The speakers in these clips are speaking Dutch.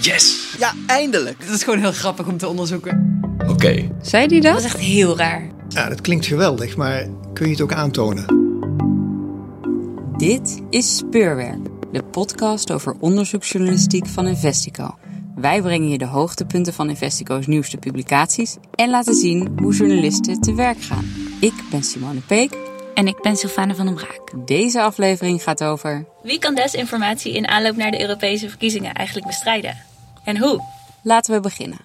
Yes! Ja, eindelijk. Het is gewoon heel grappig om te onderzoeken. Oké. Zei die dat? Dat is echt heel raar. Ja, dat klinkt geweldig, maar kun je het ook aantonen? Dit is Speurwerk, de podcast over onderzoeksjournalistiek van Investico. Wij brengen je de hoogtepunten van Investico's nieuwste publicaties en laten zien hoe journalisten te werk gaan. Ik ben Simone Peek. En ik ben Sylvane van den Braak. Deze aflevering gaat over. Wie kan desinformatie in aanloop naar de Europese verkiezingen eigenlijk bestrijden? En hoe? Laten we beginnen.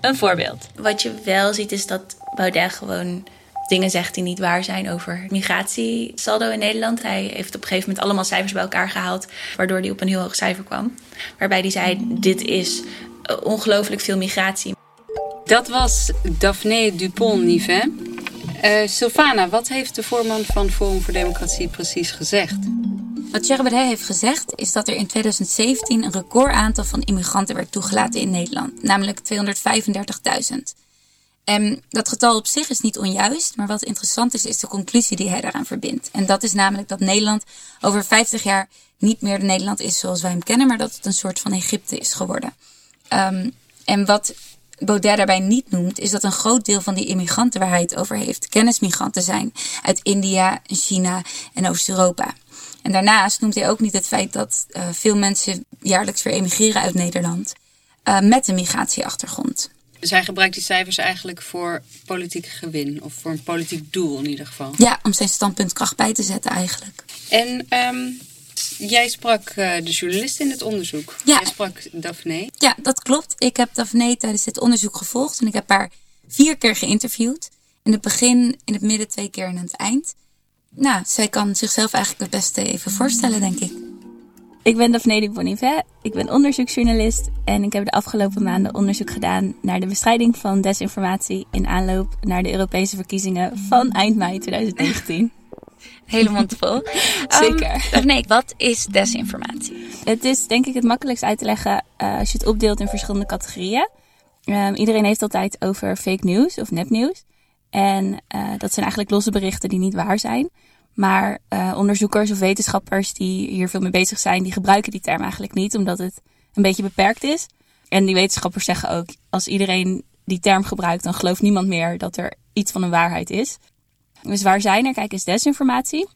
Een voorbeeld. Wat je wel ziet is dat Baudet gewoon dingen zegt die niet waar zijn over migratiesaldo in Nederland. Hij heeft op een gegeven moment allemaal cijfers bij elkaar gehaald, waardoor hij op een heel hoog cijfer kwam. Waarbij hij zei: Dit is eh, ongelooflijk veel migratie. Dat was Daphne Dupont-Nivet. Uh, Sylvana, wat heeft de voorman van Forum voor Democratie precies gezegd? Wat Baudet heeft gezegd is dat er in 2017 een record aantal van immigranten werd toegelaten in Nederland, namelijk 235.000. En dat getal op zich is niet onjuist, maar wat interessant is, is de conclusie die hij daaraan verbindt. En dat is namelijk dat Nederland over 50 jaar niet meer de Nederland is zoals wij hem kennen, maar dat het een soort van Egypte is geworden. Um, en wat Baudet daarbij niet noemt, is dat een groot deel van die immigranten waar hij het over heeft, kennismigranten zijn uit India, China en Oost-Europa. En daarnaast noemt hij ook niet het feit dat uh, veel mensen jaarlijks weer emigreren uit Nederland uh, met een migratieachtergrond. Hij gebruikt die cijfers eigenlijk voor politiek gewin of voor een politiek doel in ieder geval. Ja, om zijn standpunt kracht bij te zetten eigenlijk. En um, jij sprak uh, de journalist in het onderzoek. Ja. Jij sprak Daphne. Ja, dat klopt. Ik heb Daphne tijdens dit onderzoek gevolgd en ik heb haar vier keer geïnterviewd. In het begin, in het midden twee keer en aan het eind. Nou, zij kan zichzelf eigenlijk het beste even voorstellen, denk ik. Ik ben Daphne de Bonivet. Ik ben onderzoeksjournalist en ik heb de afgelopen maanden onderzoek gedaan naar de bestrijding van desinformatie in aanloop naar de Europese verkiezingen van eind mei 2019. Hele mond vol. Zeker. Um, nee, wat is desinformatie? Het is denk ik het makkelijkst uit te leggen uh, als je het opdeelt in verschillende categorieën. Um, iedereen heeft altijd over fake news of nepnieuws. En uh, dat zijn eigenlijk losse berichten die niet waar zijn. Maar uh, onderzoekers of wetenschappers die hier veel mee bezig zijn, die gebruiken die term eigenlijk niet, omdat het een beetje beperkt is. En die wetenschappers zeggen ook, als iedereen die term gebruikt, dan gelooft niemand meer dat er iets van een waarheid is. Dus waar zij naar kijken is desinformatie.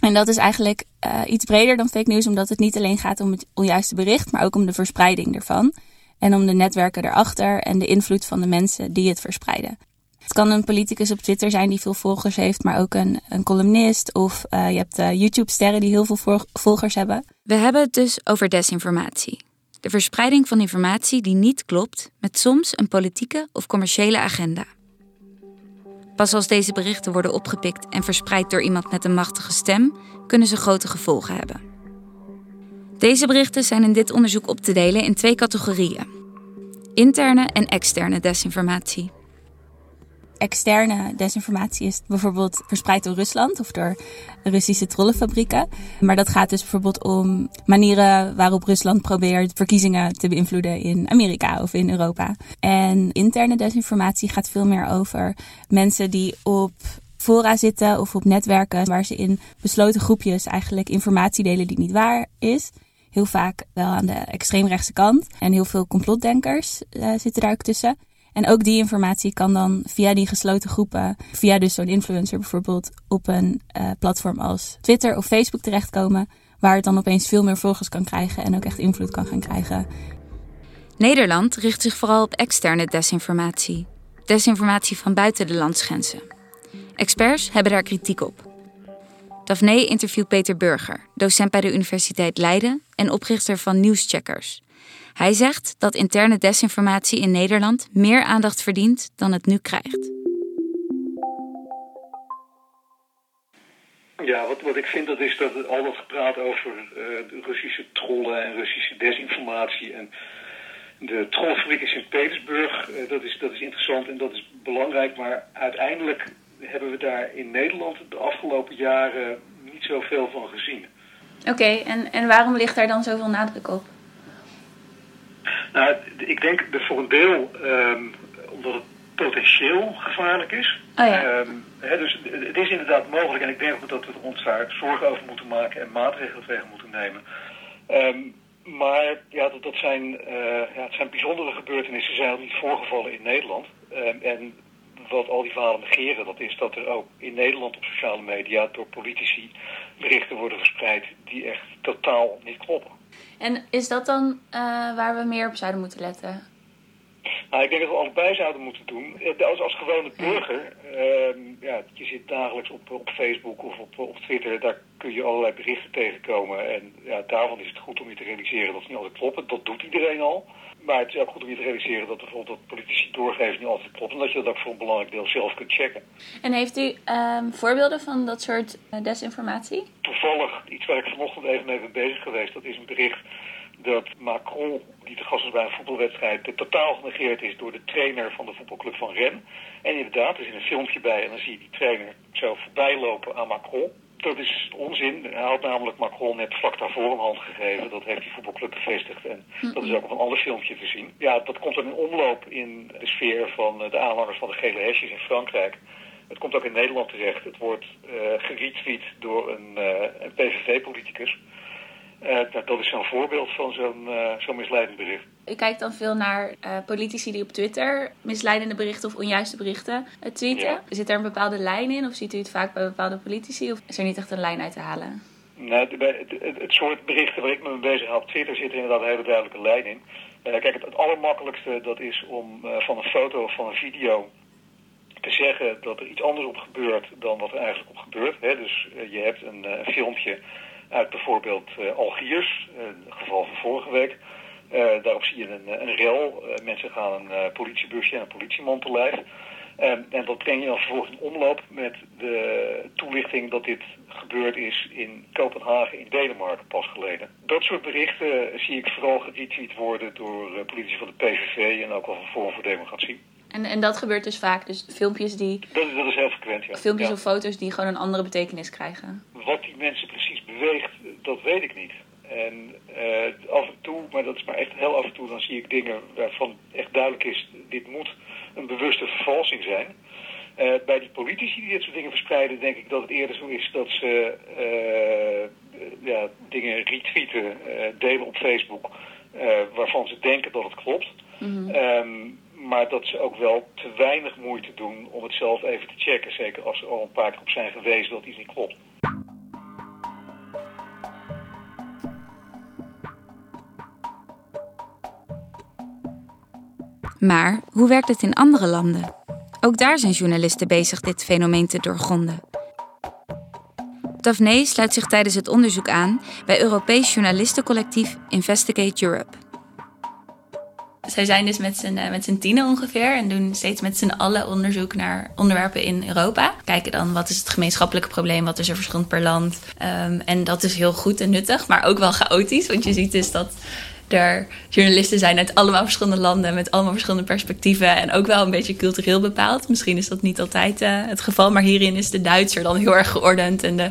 En dat is eigenlijk uh, iets breder dan fake news, omdat het niet alleen gaat om het onjuiste bericht, maar ook om de verspreiding ervan. En om de netwerken erachter en de invloed van de mensen die het verspreiden. Het kan een politicus op Twitter zijn die veel volgers heeft, maar ook een, een columnist. Of uh, je hebt uh, YouTube-sterren die heel veel volgers hebben. We hebben het dus over desinformatie. De verspreiding van informatie die niet klopt, met soms een politieke of commerciële agenda. Pas als deze berichten worden opgepikt en verspreid door iemand met een machtige stem, kunnen ze grote gevolgen hebben. Deze berichten zijn in dit onderzoek op te delen in twee categorieën: interne en externe desinformatie externe desinformatie is bijvoorbeeld verspreid door Rusland of door Russische trollenfabrieken. Maar dat gaat dus bijvoorbeeld om manieren waarop Rusland probeert verkiezingen te beïnvloeden in Amerika of in Europa. En interne desinformatie gaat veel meer over mensen die op fora zitten of op netwerken waar ze in besloten groepjes eigenlijk informatie delen die niet waar is. Heel vaak wel aan de extreemrechtse kant. En heel veel complotdenkers uh, zitten daar ook tussen. En ook die informatie kan dan via die gesloten groepen, via dus zo'n influencer bijvoorbeeld, op een uh, platform als Twitter of Facebook terechtkomen, waar het dan opeens veel meer volgers kan krijgen en ook echt invloed kan gaan krijgen. Nederland richt zich vooral op externe desinformatie. Desinformatie van buiten de landsgrenzen. Experts hebben daar kritiek op. Daphne interviewt Peter Burger, docent bij de Universiteit Leiden en oprichter van Nieuwscheckers. Hij zegt dat interne desinformatie in Nederland meer aandacht verdient dan het nu krijgt. Ja, wat, wat ik vind dat is dat al dat gepraat over uh, Russische trollen en Russische desinformatie en de trollfabriek in Sint-Petersburg, uh, dat, is, dat is interessant en dat is belangrijk, maar uiteindelijk hebben we daar in Nederland de afgelopen jaren niet zoveel van gezien. Oké, okay, en, en waarom ligt daar dan zoveel nadruk op? Nou, ik denk dat voor een deel um, omdat het potentieel gevaarlijk is. Oh ja. um, he, dus het is inderdaad mogelijk en ik denk ook dat we ons daar zorgen over moeten maken en maatregelen tegen moeten nemen. Um, Maar ja, dat, dat zijn, ja, het zijn bijzondere gebeurtenissen. Ze zijn al niet voorgevallen in Nederland. Ehm, en wat al die verhalen negeren, dat is dat er ook in Nederland op sociale media door politici berichten worden verspreid die echt totaal niet kloppen. En is dat dan waar we meer op zouden moeten letten? Nou, ik denk dat we allebei zouden moeten doen. Eh, als, als gewone burger, uh, ja, je zit dagelijks op, op Facebook of op, op Twitter, daar kun je allerlei berichten tegenkomen. En ja, daarvan is het goed om je te realiseren dat ze niet altijd kloppen. Dat doet iedereen al. Maar het is ook goed om je te realiseren dat bijvoorbeeld dat politici doorgeven niet altijd klopt. En dat je dat ook voor een belangrijk deel zelf kunt checken. En heeft u um, voorbeelden van dat soort uh, desinformatie? Toevallig, iets waar ik vanochtend even mee ben bezig geweest, dat is een bericht dat Macron, die te gast was bij een voetbalwedstrijd, totaal genegeerd is door de trainer van de voetbalclub van Rennes. En inderdaad, er zit een filmpje bij en dan zie je die trainer zo voorbij lopen aan Macron. Dat is onzin. Hij had namelijk Macron net vlak daarvoor een hand gegeven. Dat heeft die voetbalclub bevestigd. En dat is ook op een ander filmpje te zien. Ja, dat komt dan in omloop in de sfeer van de aanhangers van de gele hesjes in Frankrijk. Het komt ook in Nederland terecht. Het wordt uh, geretweet door een, uh, een PVV-politicus. Uh, dat is zo'n voorbeeld van zo'n uh, zo'n misleidend bericht. U kijkt dan veel naar uh, politici die op Twitter misleidende berichten of onjuiste berichten tweeten. Ja. Zit er een bepaalde lijn in of ziet u het vaak bij bepaalde politici of is er niet echt een lijn uit te halen? Nou, het, het, het, soort berichten waar ik me mee bezig hou op Twitter zit er inderdaad een hele duidelijke lijn in. kijk, het, het, allermakkelijkste dat is om van een foto of van een video te zeggen dat er iets anders op gebeurt dan wat er eigenlijk op gebeurt. Hè? Dus je hebt een, een filmpje uit bijvoorbeeld uh, Algiers, een geval van vorige week. Uh, daarop zie je een, een rel. Uh, mensen gaan een politiebusje en een politieman te lijf. En, en dat breng je dan vervolgens in omloop met de toelichting dat dit gebeurd is in Kopenhagen in Denemarken pas geleden. Dat soort berichten zie ik vooral geretweet worden door politici van de PVV en ook wel van Forum voor Democratie. En, en dat gebeurt dus vaak, dus filmpjes die... Dat, dat is heel frequent, ja. Filmpjes ja. of foto's die gewoon een andere betekenis krijgen. Wat die mensen precies beweegt, dat weet ik niet. En uh, af en toe, maar dat is maar echt heel af en toe, dan zie ik dingen waarvan echt duidelijk is, dit moet een bewuste vervalsing zijn. Uh, bij die politici die dit soort dingen verspreiden, denk ik dat het eerder zo is dat ze uh, ja, dingen retweeten, delen op Facebook, waarvan ze denken dat het klopt. Mm -hmm. um, maar dat ze ook wel te weinig moeite doen om het zelf even te checken. Zeker als ze al een paar keer op zijn gewezen dat iets niet klopt. Maar hoe werkt het in andere landen? Ook daar zijn journalisten bezig dit fenomeen te doorgronden. Daphne sluit zich tijdens het onderzoek aan bij Europees journalistencollectief Investigate Europe. Zij zijn dus met z'n, met z'n tienen ongeveer en doen steeds met z'n allen onderzoek naar onderwerpen in Europa. Kijken dan wat is het gemeenschappelijke probleem, wat is er verschillend per land. Um, en dat is heel goed en nuttig, maar ook wel chaotisch. Want je ziet dus dat er journalisten zijn uit allemaal verschillende landen met allemaal verschillende perspectieven en ook wel een beetje cultureel bepaald. Misschien is dat niet altijd uh, het geval, maar hierin is de Duitser dan heel erg geordend en de,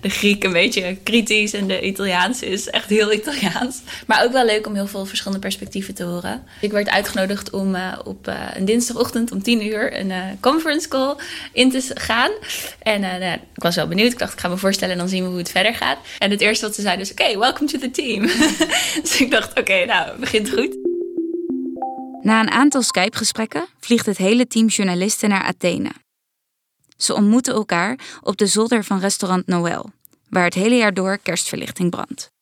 de Griek een beetje kritisch en de Italiaanse is echt heel Italiaans. Maar ook wel leuk om heel veel verschillende perspectieven te horen. Ik werd uitgenodigd om uh, op uh, een dinsdagochtend om 10 uur een conference call in te gaan. En ik was wel benieuwd. Ik dacht, ik ga me voorstellen en dan zien we hoe het verder gaat. En het eerste wat ze zeiden is, oké, okay, welcome to the team. dus ik dacht, oké, okay, nou, begint goed. Na een aantal Skype-gesprekken vliegt het hele team journalisten naar Athene. Ze ontmoeten elkaar op de zolder van restaurant Noël, waar het hele jaar door kerstverlichting brandt.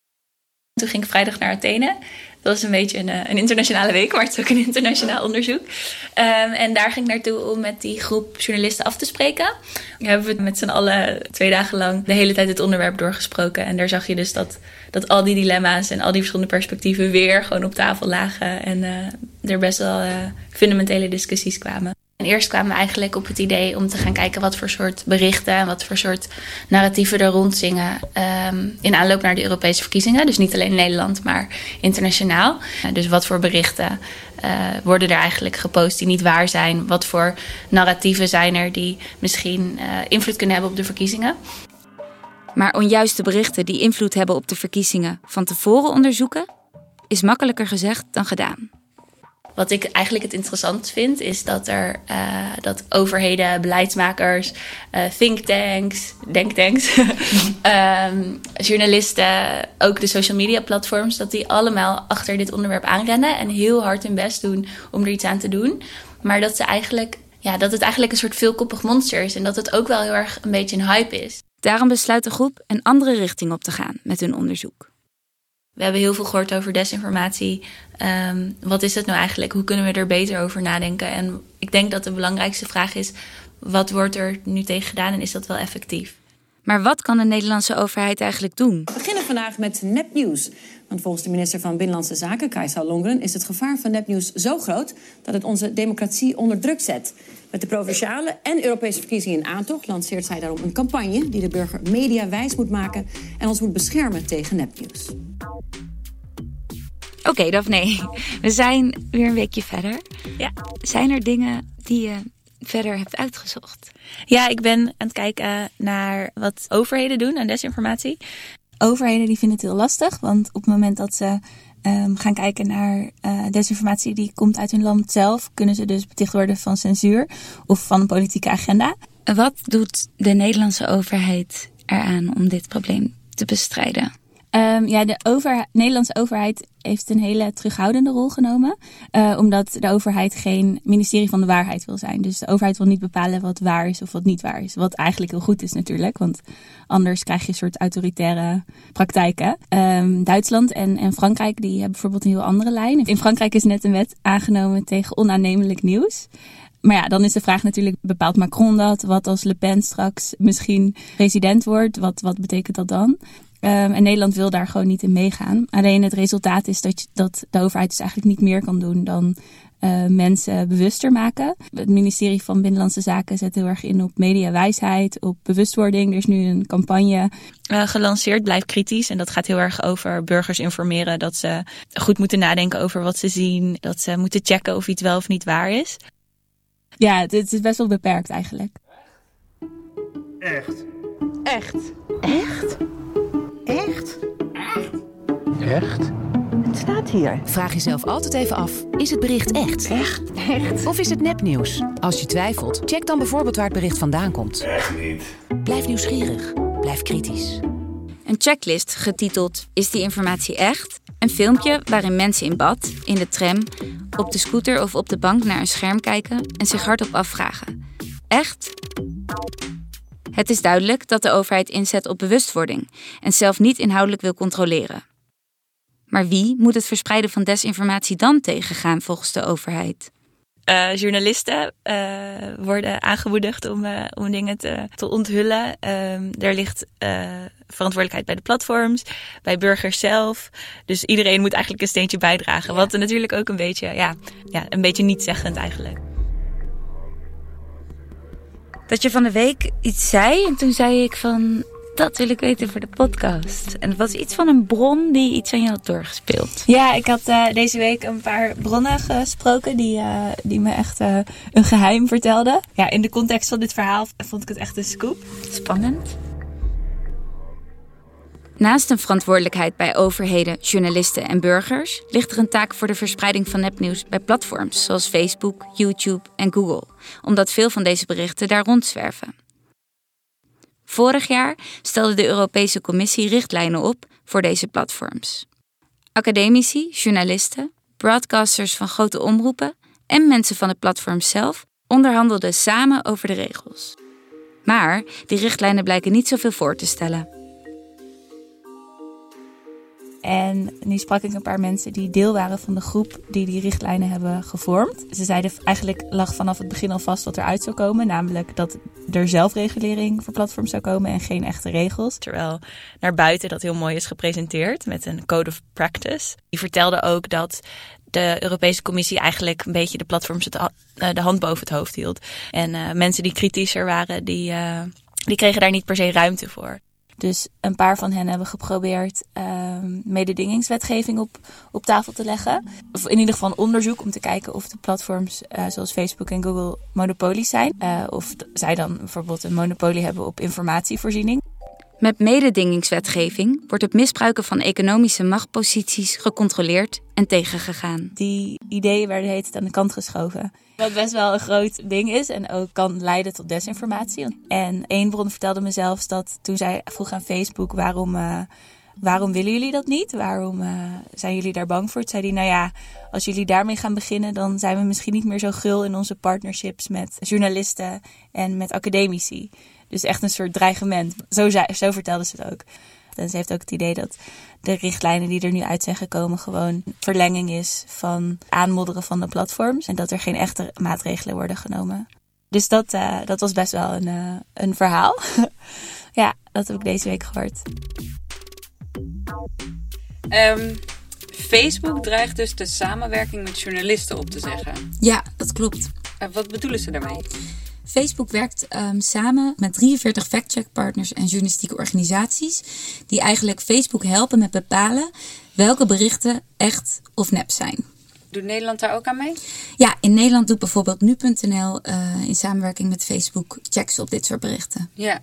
Toen ging ik vrijdag naar Athene. Dat was een beetje een, een, internationale week, maar het is ook een internationaal onderzoek. Um, en daar ging ik naartoe om met die groep journalisten af te spreken. We hebben we met z'n allen twee dagen lang de hele tijd het onderwerp doorgesproken. En daar zag je dus dat, dat al die dilemma's en al die verschillende perspectieven weer gewoon op tafel lagen. En uh, er best wel uh, fundamentele discussies kwamen. En eerst kwamen we eigenlijk op het idee om te gaan kijken wat voor soort berichten en wat voor soort narratieven er rondzingen um, in aanloop naar de Europese verkiezingen. Dus niet alleen in Nederland, maar internationaal. Uh, dus wat voor berichten uh, worden er eigenlijk gepost die niet waar zijn? Wat voor narratieven zijn er die misschien uh, invloed kunnen hebben op de verkiezingen? Maar onjuiste berichten die invloed hebben op de verkiezingen van tevoren onderzoeken, is makkelijker gezegd dan gedaan. Wat ik eigenlijk het interessant vind, is dat er uh, dat overheden, beleidsmakers, uh, thinktanks, denktanks, um, journalisten, ook de social media platforms, dat die allemaal achter dit onderwerp aanrennen en heel hard hun best doen om er iets aan te doen. Maar dat ze eigenlijk, ja, dat het eigenlijk een soort veelkoppig monster is en dat het ook wel heel erg een beetje een hype is. Daarom besluit de groep een andere richting op te gaan met hun onderzoek. We hebben heel veel gehoord over desinformatie. Um, wat is dat nou eigenlijk? Hoe kunnen we er beter over nadenken? En ik denk dat de belangrijkste vraag is: wat wordt er nu tegen gedaan en is dat wel effectief? Maar wat kan de Nederlandse overheid eigenlijk doen? We beginnen vandaag met nepnieuws. Want volgens de minister van Binnenlandse Zaken, Kajsa Longren, is het gevaar van nepnieuws zo groot dat het onze democratie onder druk zet. Met de provinciale en Europese verkiezingen in aantocht lanceert zij daarom een campagne die de burger media wijs moet maken en ons moet beschermen tegen nepnieuws. Oké, okay, Daphne, we zijn weer een weekje verder. Ja. Zijn er dingen die je verder hebt uitgezocht? Ja, ik ben aan het kijken naar wat overheden doen aan desinformatie. Overheden die vinden het heel lastig, want op het moment dat ze um, gaan kijken naar uh, desinformatie die komt uit hun land zelf, kunnen ze dus beticht worden van censuur of van een politieke agenda. Wat doet de Nederlandse overheid eraan om dit probleem te bestrijden? Um, ja, de over, Nederlandse overheid heeft een hele terughoudende rol genomen. Uh, omdat de overheid geen ministerie van de waarheid wil zijn. Dus de overheid wil niet bepalen wat waar is of wat niet waar is. Wat eigenlijk heel goed is natuurlijk. Want anders krijg je een soort autoritaire praktijken. Um, Duitsland en, en Frankrijk die hebben bijvoorbeeld een heel andere lijn. In Frankrijk is net een wet aangenomen tegen onaannemelijk nieuws. Maar ja, dan is de vraag natuurlijk, bepaalt Macron dat? Wat als Le Pen straks misschien president wordt? Wat, wat betekent dat dan? Um, en Nederland wil daar gewoon niet in meegaan. Alleen het resultaat is dat, je, dat de overheid dus eigenlijk niet meer kan doen dan uh, mensen bewuster maken. Het ministerie van Binnenlandse Zaken zet heel erg in op mediawijsheid, op bewustwording. Er is nu een campagne uh, gelanceerd, Blijf kritisch. En dat gaat heel erg over burgers informeren dat ze goed moeten nadenken over wat ze zien. Dat ze moeten checken of iets wel of niet waar is. Ja, het, het is best wel beperkt eigenlijk. Echt. Echt. Echt? Echt? Echt? Het staat hier. Vraag jezelf altijd even af: is het bericht echt? Echt? Echt? Of is het nepnieuws? Als je twijfelt, check dan bijvoorbeeld waar het bericht vandaan komt. Echt niet. Blijf nieuwsgierig. Blijf kritisch. Een checklist getiteld Is die informatie echt? Een filmpje waarin mensen in bad, in de tram, op de scooter of op de bank naar een scherm kijken en zich hardop afvragen: Echt? Het is duidelijk dat de overheid inzet op bewustwording en zelf niet inhoudelijk wil controleren. Maar wie moet het verspreiden van desinformatie dan tegengaan volgens de overheid? Uh, journalisten uh, worden aangemoedigd om, uh, om dingen te, te onthullen. er ligt verantwoordelijkheid bij de platforms, bij burgers zelf. Dus iedereen moet eigenlijk een steentje bijdragen. Wat natuurlijk ook een beetje, ja, ja, een beetje nietzeggend eigenlijk dat je van de week iets zei. En toen zei ik van, dat wil ik weten voor de podcast. En het was iets van een bron die iets aan je had doorgespeeld. Ja, ik had uh, deze week een paar bronnen gesproken die, uh, die me echt uh, een geheim vertelden. Ja, in de context van dit verhaal vond ik het echt een scoop. Spannend. Naast een verantwoordelijkheid bij overheden, journalisten en burgers ligt er een taak voor de verspreiding van nepnieuws bij platforms zoals Facebook, YouTube en Google, omdat veel van deze berichten daar rondzwerven. Vorig jaar stelde de Europese Commissie richtlijnen op voor deze platforms. Academici, journalisten, broadcasters van grote omroepen en mensen van de platforms zelf onderhandelden samen over de regels. Maar die richtlijnen blijken niet zoveel voor te stellen. En nu sprak ik een paar mensen die deel waren van de groep die die richtlijnen hebben gevormd. Ze zeiden eigenlijk lag vanaf het begin al vast wat eruit zou komen. Namelijk dat er zelfregulering voor platforms zou komen en geen echte regels. Terwijl naar buiten dat heel mooi is gepresenteerd met een code of practice. Die vertelde ook dat de Europese Commissie eigenlijk een beetje de platforms eh, de hand boven het hoofd hield. En uh, mensen die kritischer waren, die, uh, die kregen daar niet per se ruimte voor. Dus een paar van hen hebben geprobeerd uh, mededingingswetgeving op, op tafel te leggen. Of in ieder geval onderzoek om te kijken of de platforms uh, zoals Facebook en Google monopolies zijn. Uh, of zij dan bijvoorbeeld een monopolie hebben op informatievoorziening. Met mededingingswetgeving wordt het misbruiken van economische machtposities gecontroleerd en tegengegaan. Die ideeën werden heet aan de kant geschoven. Wat best wel een groot ding is en ook kan leiden tot desinformatie. En één bron vertelde me zelfs dat toen zij vroeg aan Facebook waarom, uh, waarom willen jullie dat niet? Waarom uh, zijn jullie daar bang voor? Toen zei hij, nou ja, als jullie daarmee gaan beginnen, dan zijn we misschien niet meer zo gul in onze partnerships met journalisten en met academici. Dus echt een soort dreigement. Zo, zo vertelde ze het ook. En ze heeft ook het idee dat de richtlijnen die er nu uit zijn gekomen gewoon verlenging is van aanmodderen van de platforms. En dat er geen echte maatregelen worden genomen. Dus dat, uh, dat was best wel een, uh, een verhaal. ja, dat heb ik deze week gehoord. Um, Facebook dreigt dus de samenwerking met journalisten op te zeggen. Ja, dat klopt. Uh, wat bedoelen ze daarmee? Facebook werkt um, samen met 43 fact-check-partners en journalistieke organisaties. die eigenlijk Facebook helpen met bepalen welke berichten echt of nep zijn. Doet Nederland daar ook aan mee? Ja, in Nederland doet bijvoorbeeld nu.nl uh, in samenwerking met Facebook checks op dit soort berichten. Ja.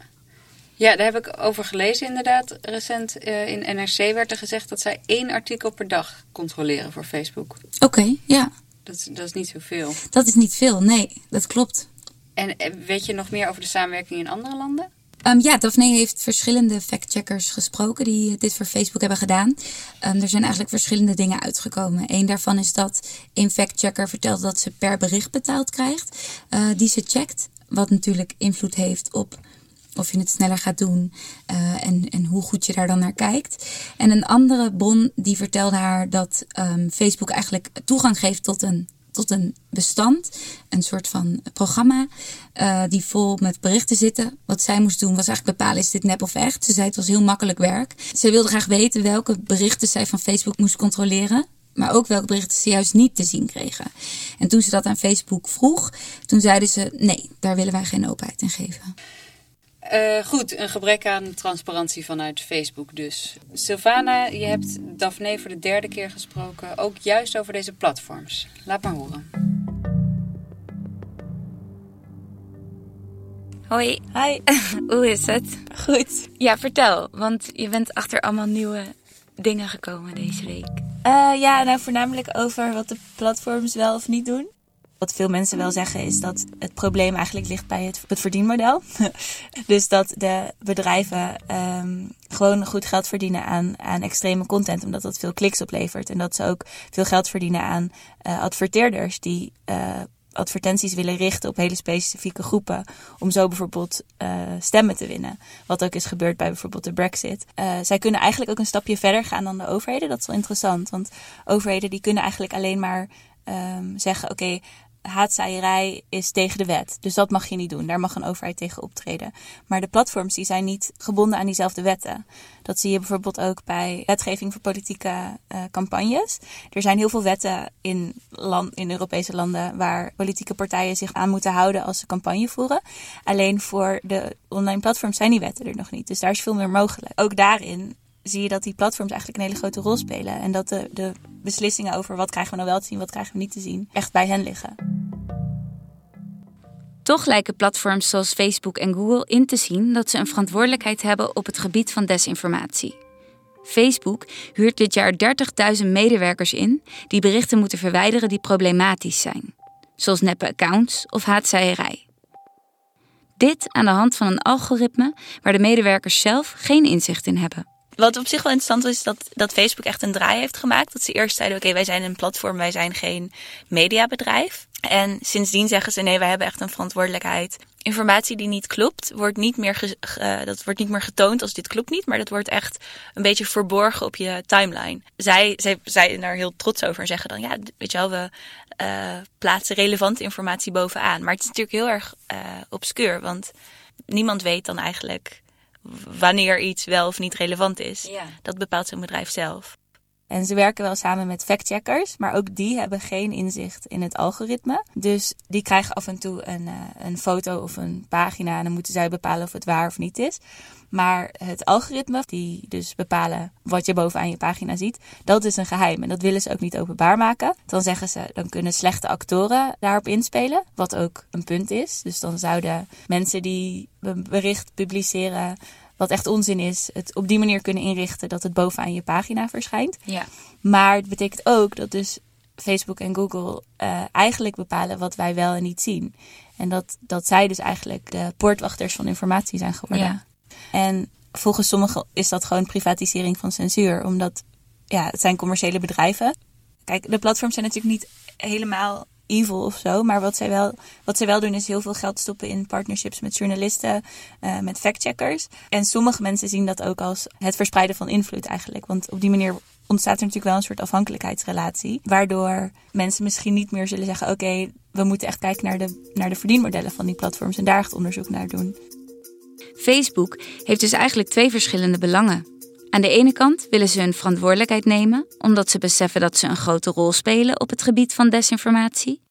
Ja, daar heb ik over gelezen inderdaad. Recent uh, in NRC werd er gezegd dat zij één artikel per dag controleren voor Facebook. Oké, okay, ja. Dat, dat is niet zoveel. Dat is niet veel, nee, dat klopt. En weet je nog meer over de samenwerking in andere landen? Um, ja, Daphne heeft verschillende factcheckers gesproken die dit voor Facebook hebben gedaan. Um, er zijn eigenlijk verschillende dingen uitgekomen. Eén daarvan is dat een factchecker vertelt dat ze per bericht betaald krijgt, uh, die ze checkt. Wat natuurlijk invloed heeft op of je het sneller gaat doen uh, en, en hoe goed je daar dan naar kijkt. En een andere bron die vertelde haar dat um, Facebook eigenlijk toegang geeft tot een tot een bestand, een soort van programma, uh, die vol met berichten zitten. Wat zij moest doen was eigenlijk bepalen, is dit nep of echt? Ze zei het was heel makkelijk werk. Ze wilde graag weten welke berichten zij van Facebook moest controleren. Maar ook welke berichten ze juist niet te zien kregen. En toen ze dat aan Facebook vroeg, toen zeiden ze: nee, daar willen wij geen openheid in geven. Uh, goed, een gebrek aan transparantie vanuit Facebook dus. Sylvana, je hebt Daphne voor de derde keer gesproken, ook juist over deze platforms. Laat maar horen. Hoi. Hi. Hoe is het? Goed. Ja, vertel, want je bent achter allemaal nieuwe dingen gekomen deze week. Uh, ja, nou voornamelijk over wat de platforms wel of niet doen. Wat veel mensen wel zeggen is dat het probleem eigenlijk ligt bij het, het verdienmodel. dus dat de bedrijven um, gewoon goed geld verdienen aan, aan extreme content, omdat dat veel kliks oplevert. En dat ze ook veel geld verdienen aan uh, adverteerders die uh, advertenties willen richten op hele specifieke groepen. Om zo bijvoorbeeld uh, stemmen te winnen. Wat ook is gebeurd bij bijvoorbeeld de Brexit. Zij kunnen eigenlijk ook een stapje verder gaan dan de overheden. Dat is wel interessant. Want overheden die kunnen eigenlijk alleen maar um, zeggen: oké, haatzaaierij is tegen de wet. Dus dat mag je niet doen. Daar mag een overheid tegen optreden. Maar de platforms die zijn niet gebonden aan diezelfde wetten. Dat zie je bijvoorbeeld ook bij wetgeving voor politieke uh, campagnes. Er zijn heel veel wetten in, land, in Europese landen waar politieke partijen zich aan moeten houden als ze campagne voeren. Alleen voor de online platforms zijn die wetten er nog niet. Dus daar is veel meer mogelijk. Ook daarin zie je dat die platforms eigenlijk een hele grote rol spelen. En dat de, de beslissingen over wat krijgen we nou wel te zien, wat krijgen we niet te zien, echt bij hen liggen. Toch lijken platforms zoals Facebook en Google in te zien dat ze een verantwoordelijkheid hebben op het gebied van desinformatie. Facebook huurt dit jaar 30.000 medewerkers in die berichten moeten verwijderen die problematisch zijn, zoals neppe accounts of haatzaaierij. Dit aan de hand van een algoritme waar de medewerkers zelf geen inzicht in hebben. Wat op zich wel interessant is, dat, dat Facebook echt een draai heeft gemaakt. Dat ze eerst zeiden, oké, wij zijn een platform, wij zijn geen mediabedrijf. En sindsdien zeggen ze, nee, wij hebben echt een verantwoordelijkheid. Informatie die niet klopt, wordt niet meer, uh, dat wordt niet meer getoond als dit klopt niet. Maar dat wordt echt een beetje verborgen op je timeline. Zij, zij zijn daar heel trots over en zeggen dan, ja, weet je wel, we uh, plaatsen relevante informatie bovenaan. Maar het is natuurlijk heel erg uh, obscuur, want niemand weet dan eigenlijk wanneer iets wel of niet relevant is. Ja. Dat bepaalt zo'n bedrijf zelf. En ze werken wel samen met factcheckers, maar ook die hebben geen inzicht in het algoritme. Dus die krijgen af en toe een, uh, een foto of een pagina en dan moeten zij bepalen of het waar of niet is. Maar het algoritme, die dus bepalen wat je bovenaan je pagina ziet, dat is een geheim. En dat willen ze ook niet openbaar maken. Dan zeggen ze, dan kunnen slechte actoren daarop inspelen, wat ook een punt is. Dus dan zouden mensen die een bericht publiceren wat echt onzin is, het op die manier kunnen inrichten dat het bovenaan je pagina verschijnt. Ja. Maar het betekent ook dat dus Facebook en Google uh, eigenlijk bepalen wat wij wel en niet zien. En dat, dat zij dus eigenlijk de poortwachters van informatie zijn geworden. Ja. En volgens sommigen is dat gewoon privatisering van censuur, omdat ja, het zijn commerciële bedrijven. Kijk, de platforms zijn natuurlijk niet helemaal evil of zo. Maar wat zij wel, wat zij wel doen is heel veel geld stoppen in partnerships met journalisten, uh, met factcheckers. En sommige mensen zien dat ook als het verspreiden van invloed eigenlijk. Want op die manier ontstaat er natuurlijk wel een soort afhankelijkheidsrelatie. Waardoor mensen misschien niet meer zullen zeggen: oké, we moeten echt kijken naar de, naar de verdienmodellen van die platforms en daar echt onderzoek naar doen. Facebook heeft dus eigenlijk twee verschillende belangen. Aan de ene kant willen ze hun verantwoordelijkheid nemen, omdat ze beseffen dat ze een grote rol spelen op het gebied van desinformatie.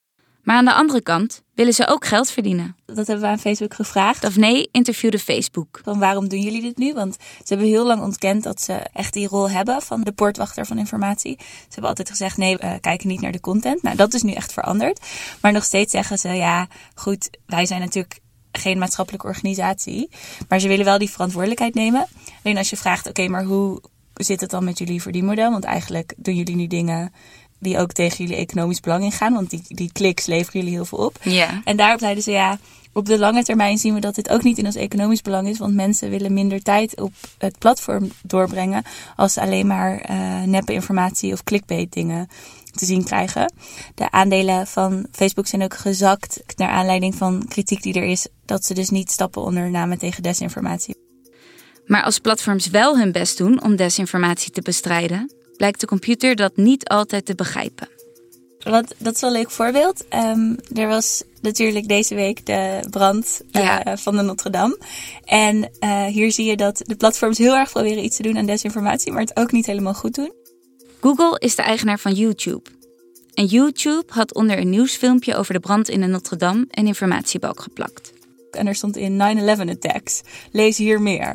Maar aan de andere kant willen ze ook geld verdienen. Dat hebben we aan Facebook gevraagd. Of nee, interviewde Facebook. Van waarom doen jullie dit nu? Want ze hebben heel lang ontkend dat ze echt die rol hebben van de poortwachter van informatie. Ze hebben altijd gezegd: nee, we kijken niet naar de content. Nou, dat is nu echt veranderd. Maar nog steeds zeggen ze: ja, goed, wij zijn natuurlijk geen maatschappelijke organisatie. Maar ze willen wel die verantwoordelijkheid nemen. Alleen als je vraagt, oké, maar hoe zit het dan met jullie verdienmodel? Want eigenlijk doen jullie nu dingen die ook tegen jullie economisch belang ingaan. Want die, die kliks leveren jullie heel veel op. Ja. En daarop zeiden ze, ja, op de lange termijn zien we dat dit ook niet in ons economisch belang is. Want mensen willen minder tijd op het platform doorbrengen als ze alleen maar uh, neppe informatie of clickbait dingen te zien krijgen. De aandelen van Facebook zijn ook gezakt naar aanleiding van kritiek die er is dat ze dus niet stappen ondernamen tegen desinformatie. Maar als platforms wel hun best doen om desinformatie te bestrijden, blijkt de computer dat niet altijd te begrijpen. Dat is wel een leuk voorbeeld. Um, er was natuurlijk deze week de brand uh, Ja. van de Notre Dame. En uh, hier zie je dat de platforms heel erg proberen iets te doen aan desinformatie, maar het ook niet helemaal goed doen. Google is de eigenaar van YouTube. En YouTube had onder een nieuwsfilmpje over de brand in de Notre Dame een informatiebalk geplakt. En er stond in 9-11 attacks. Lees hier meer.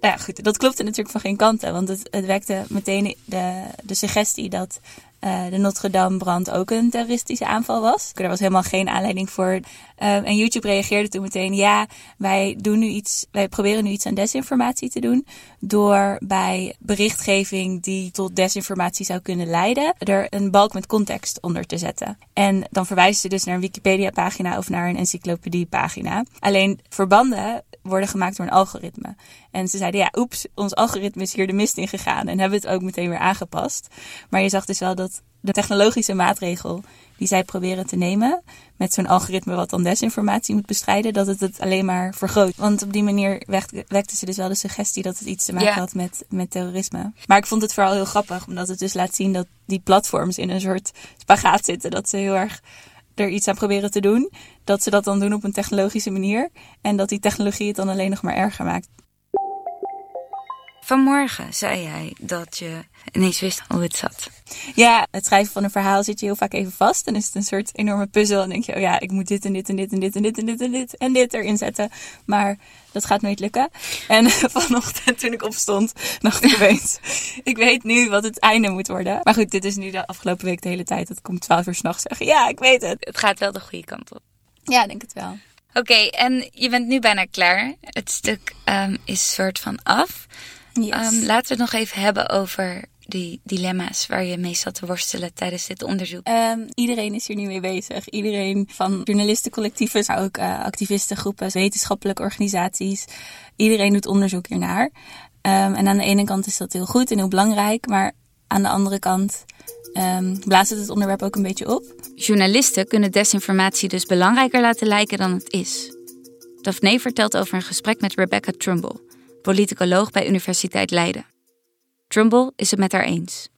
Nou ja, goed, dat klopte natuurlijk van geen kanten. Want het, het wekte meteen de, de suggestie dat uh, de Notre Dame brand ook een terroristische aanval was. Er was helemaal geen aanleiding voor. Uh, en YouTube reageerde toen meteen: ja, wij doen nu iets, wij proberen nu iets aan desinformatie te doen. Door bij berichtgeving die tot desinformatie zou kunnen leiden, er een balk met context onder te zetten. En dan verwijzen ze dus naar een Wikipedia-pagina of naar een encyclopedie-pagina. Alleen verbanden worden gemaakt door een algoritme. En ze zeiden, ja, oeps, ons algoritme is hier de mist in gegaan. En hebben het ook meteen weer aangepast. Maar je zag dus wel dat de technologische maatregel die zij proberen te nemen, met zo'n algoritme wat dan desinformatie moet bestrijden, dat het het alleen maar vergroot. Want op die manier wekte, wekte ze dus wel de suggestie dat het iets te maken Ja. had met, met terrorisme. Maar ik vond het vooral heel grappig, omdat het dus laat zien dat die platforms in een soort spagaat zitten. Dat ze heel erg er iets aan proberen te doen. Dat ze dat dan doen op een technologische manier. En dat die technologie het dan alleen nog maar erger maakt. Vanmorgen zei jij dat je ineens wist hoe het zat. Ja, het schrijven van een verhaal zit je heel vaak even vast. Dan is het een soort enorme puzzel. En denk je, oh ja, ik moet dit en dit en dit en dit en dit en dit en dit en dit erin zetten. Maar dat gaat nooit lukken. En vanochtend toen ik opstond, dacht ik opeens, ik weet nu wat het einde moet worden. Maar goed, dit is nu de afgelopen week de hele tijd dat ik om 12 uur s'nachts zeg, ja, ik weet het. Het gaat wel de goede kant op. Ja, ik denk het wel. Oké, en je bent nu bijna klaar. Het stuk ehm, is soort van af. Yes. Ehm, laten we het nog even hebben over die dilemma's waar je mee zat te worstelen tijdens dit onderzoek. Ehm, iedereen is hier nu mee bezig. Iedereen van journalistencollectieven, maar ook uh, activistengroepen, wetenschappelijke organisaties. Iedereen doet onderzoek hiernaar. Um, en aan de ene kant is dat heel goed en heel belangrijk, maar aan de andere kant um, blaast het het onderwerp ook een beetje op. Journalisten kunnen desinformatie dus belangrijker laten lijken dan het is. Daphne vertelt over een gesprek met Rebecca Trumbull, politicoloog bij Universiteit Leiden. Trumbull is het met haar eens.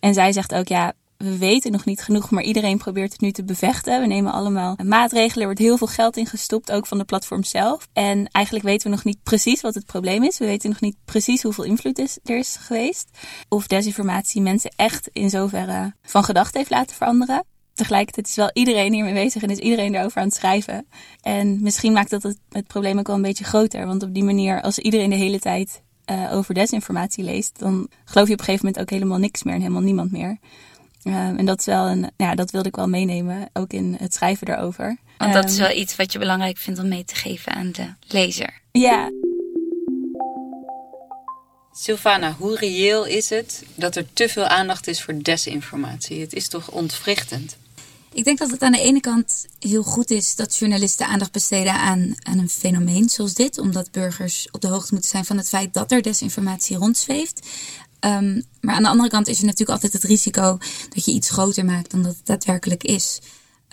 En zij zegt ook, ja, we weten nog niet genoeg, maar iedereen probeert het nu te bevechten. We nemen allemaal maatregelen, er wordt heel veel geld in gestopt, ook van de platform zelf. En eigenlijk weten we nog niet precies wat het probleem is. We weten nog niet precies hoeveel invloed er is geweest. Of desinformatie mensen echt in zoverre van gedachten heeft laten veranderen. Tegelijkertijd is wel iedereen hiermee bezig en is iedereen erover aan het schrijven. En misschien maakt dat het, probleem ook wel een beetje groter. Want op die manier, als iedereen de hele tijd uh, over desinformatie leest, dan geloof je op een gegeven moment ook helemaal niks meer en helemaal niemand meer. Uh, en dat is wel een, ja, dat wilde ik wel meenemen, ook in het schrijven daarover. Want dat um, is wel iets wat je belangrijk vindt om mee te geven aan de lezer. Ja. Sylvana, hoe reëel is het dat er te veel aandacht is voor desinformatie? Het is toch ontwrichtend? Ik denk dat het aan de ene kant heel goed is dat journalisten aandacht besteden aan, aan een fenomeen zoals dit, omdat burgers op de hoogte moeten zijn van het feit dat er desinformatie rondzweeft. Um, maar aan de andere kant is er natuurlijk altijd het risico dat je iets groter maakt dan dat het daadwerkelijk is.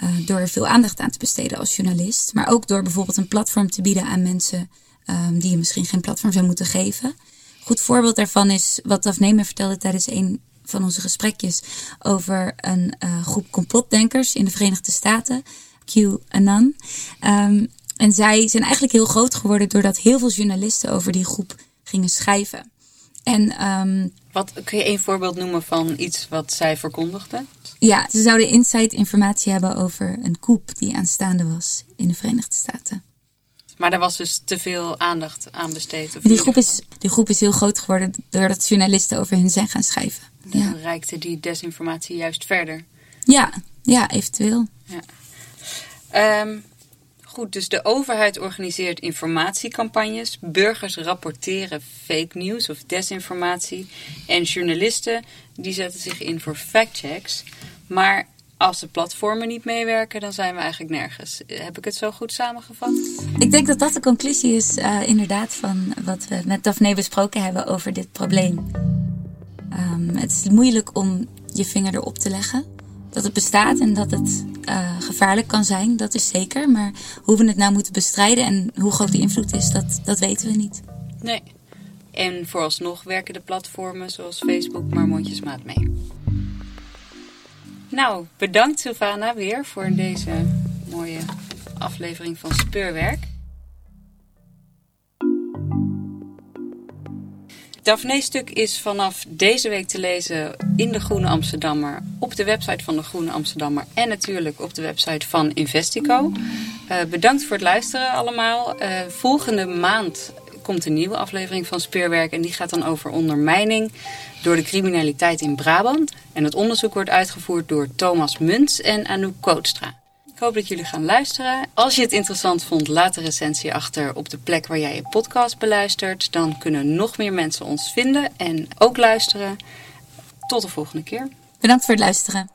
Uh, door er veel aandacht aan te besteden als journalist. Maar ook door bijvoorbeeld een platform te bieden aan mensen um, die je misschien geen platform zou moeten geven. Goed voorbeeld daarvan is wat Daphne me vertelde tijdens een van onze gesprekjes over een uh, groep complotdenkers in de Verenigde Staten, QAnon. Um, en zij zijn eigenlijk heel groot geworden doordat heel veel journalisten over die groep gingen schrijven. En, um, wat, kun je één voorbeeld noemen van iets wat zij verkondigden? Ja, ze zouden inside informatie hebben over een coup die aanstaande was in de Verenigde Staten. Maar daar was dus te veel aandacht aan besteed. Die groep, is, die groep is heel groot geworden doordat journalisten over hun zijn gaan schrijven. Dan ja. reikte die desinformatie juist verder. Ja, ja eventueel. Ja. Um, goed, dus de overheid organiseert informatiecampagnes. Burgers rapporteren fake news of desinformatie. En journalisten die zetten zich in voor factchecks. Maar als de platformen niet meewerken, dan zijn we eigenlijk nergens. Heb ik het zo goed samengevat? Ik denk dat dat de conclusie is, uh, inderdaad, van wat we met Daphne besproken hebben over dit probleem. Um, het is moeilijk om je vinger erop te leggen. Dat het bestaat en dat het uh, gevaarlijk kan zijn, dat is zeker. Maar hoe we het nou moeten bestrijden en hoe groot de invloed is, dat, dat weten we niet. Nee. En vooralsnog werken de platformen zoals Facebook maar mondjesmaat mee. Nou, bedankt Sylvana weer voor deze mooie aflevering van Speurwerk. Daphne's stuk is vanaf deze week te lezen in de Groene Amsterdammer, op de website van de Groene Amsterdammer en natuurlijk op de website van Investico. Uh, bedankt voor het luisteren allemaal. Uh, volgende maand komt een nieuwe aflevering van Speurwerk en die gaat dan over ondermijning door de criminaliteit in Brabant. En het onderzoek wordt uitgevoerd door Thomas Muntz en Anouk Kootstra. Ik hoop dat jullie gaan luisteren. Als je het interessant vond, laat de recensie achter op de plek waar jij je podcast beluistert. Dan kunnen nog meer mensen ons vinden en ook luisteren. Tot de volgende keer. Bedankt voor het luisteren.